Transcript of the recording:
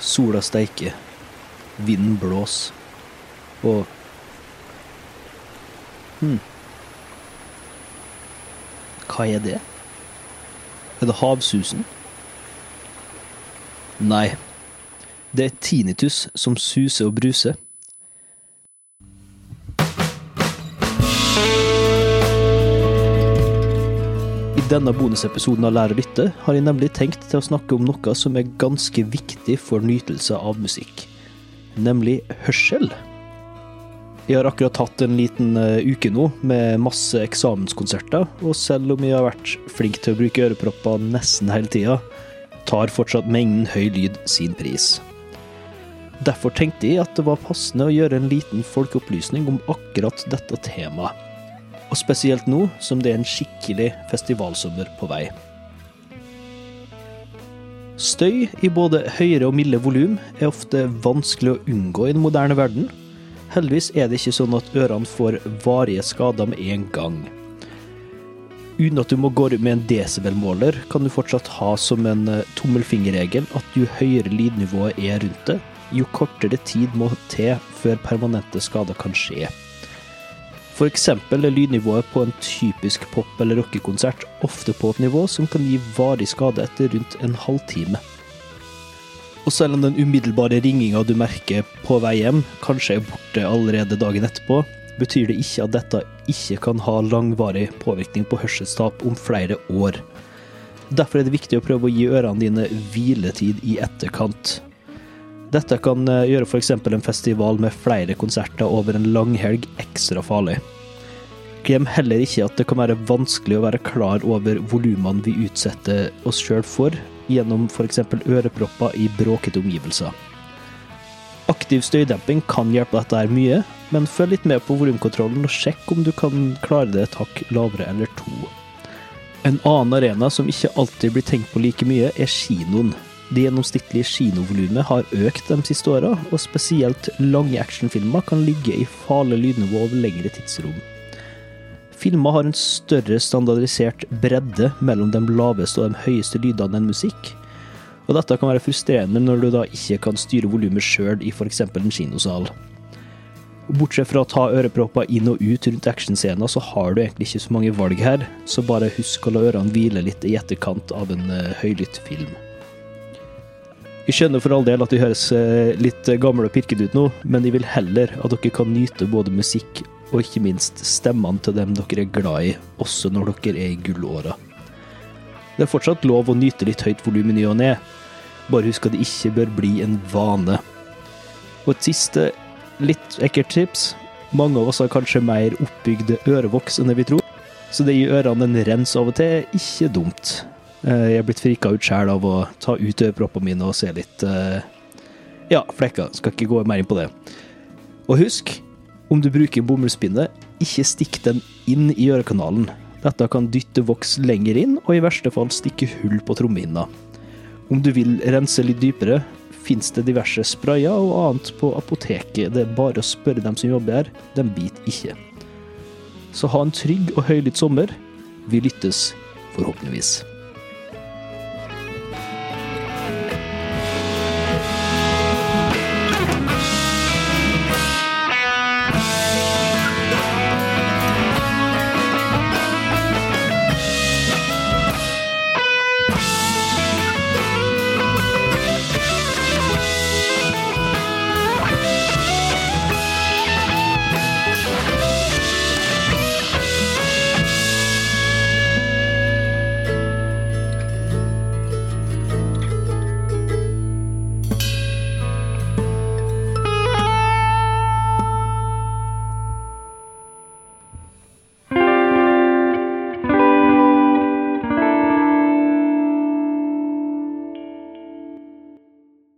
sola steiker, vinden blåser, og Hm. Hva er det? Er det havsusen? Nei, det er tinnitus som suser og bruser. Denne bonusepisoden av Lær å lytte har jeg nemlig tenkt til å snakke om noe som er ganske viktig for nytelse av musikk, nemlig hørsel. Jeg har akkurat hatt en liten eh, uke nå med masse eksamenskonserter, og selv om jeg har vært flink til å bruke ørepropper nesten hele tida, tar fortsatt mengden høy lyd sin pris. Derfor tenkte jeg at det var passende å gjøre en liten folkeopplysning om akkurat dette temaet. Og spesielt nå som det er en skikkelig festivalsommer på vei. Støy i både høyere og milde volum er ofte vanskelig å unngå i den moderne verden. Heldigvis er det ikke sånn at ørene får varige skader med en gang. Uten at du må gå med en desibelmåler, kan du fortsatt ha som en eh, tommelfingerregel at jo høyere lydnivået er rundt det, jo kortere tid må til før permanente skader kan skje. Eksempel er lydnivået på en typisk pop- eller rockekonsert ofte på et nivå som kan gi varig skade etter rundt en halvtime. Og selv om den umiddelbare ringinga du merker på vei hjem, kanskje er borte allerede dagen etterpå, betyr det ikke at dette ikke kan ha langvarig påvirkning på hørselstap om flere år. Derfor er det viktig å prøve å gi ørene dine hviletid i etterkant. Dette kan eh, gjøre f.eks. en festival med flere konserter over en langhelg ekstra farlig. Glem heller ikke at det kan være vanskelig å være klar over volumene vi utsetter oss sjøl for, gjennom f.eks. ørepropper i bråkete omgivelser. Aktiv støydemping kan hjelpe dette her mye, men følg litt med på volumkontrollen og sjekk om du kan klare det et hakk lavere eller to. En annen arena som ikke alltid blir tenkt på like mye, er kinoen. Det gjennomsnittlige kinovolumet har økt de siste åra, og spesielt lange actionfilmer kan ligge i farlig lydnivå over lengre tidsrom. Filmer har en større standardisert bredde mellom de laveste og de høyeste lydene enn musikk. Og dette kan være frustrerende når du da ikke kan styre volumet sjøl i f.eks. en kinosal. Bortsett fra å ta ørepropper inn og ut rundt actionscener, så har du egentlig ikke så mange valg her, så bare husk å la ørene hvile litt i etterkant av en uh, høylytt film. Jeg skjønner for all del at vi høres uh, litt gamle og pirkete ut nå, men jeg vil heller at dere kan nyte både musikk og ikke minst stemmene til dem dere er glad i, også når dere er i gullåra. Det er fortsatt lov å nyte litt høyt volum i ny og ne, bare husk at det ikke bør bli en vane. Og et siste litt ekkelt tips. Mange av oss har kanskje mer oppbygde ørevoks enn det vi tror, så det gir ørene en rens av og til er ikke dumt. Jeg er blitt frika ut sjæl av å ta ut øreproppene mine og se litt ja, flekker. Skal ikke gå mer inn på det. Og husk, om du bruker bomullspinne, ikke stikk den inn i ørekanalen. Dette kan dytte voks lenger inn, og i verste fall stikke hull på trommehinna. Om du vil rense litt dypere, fins det diverse sprayer og annet på apoteket. Det er bare å spørre dem som jobber her, de biter ikke. Så ha en trygg og høylytt sommer. Vi lyttes, forhåpentligvis.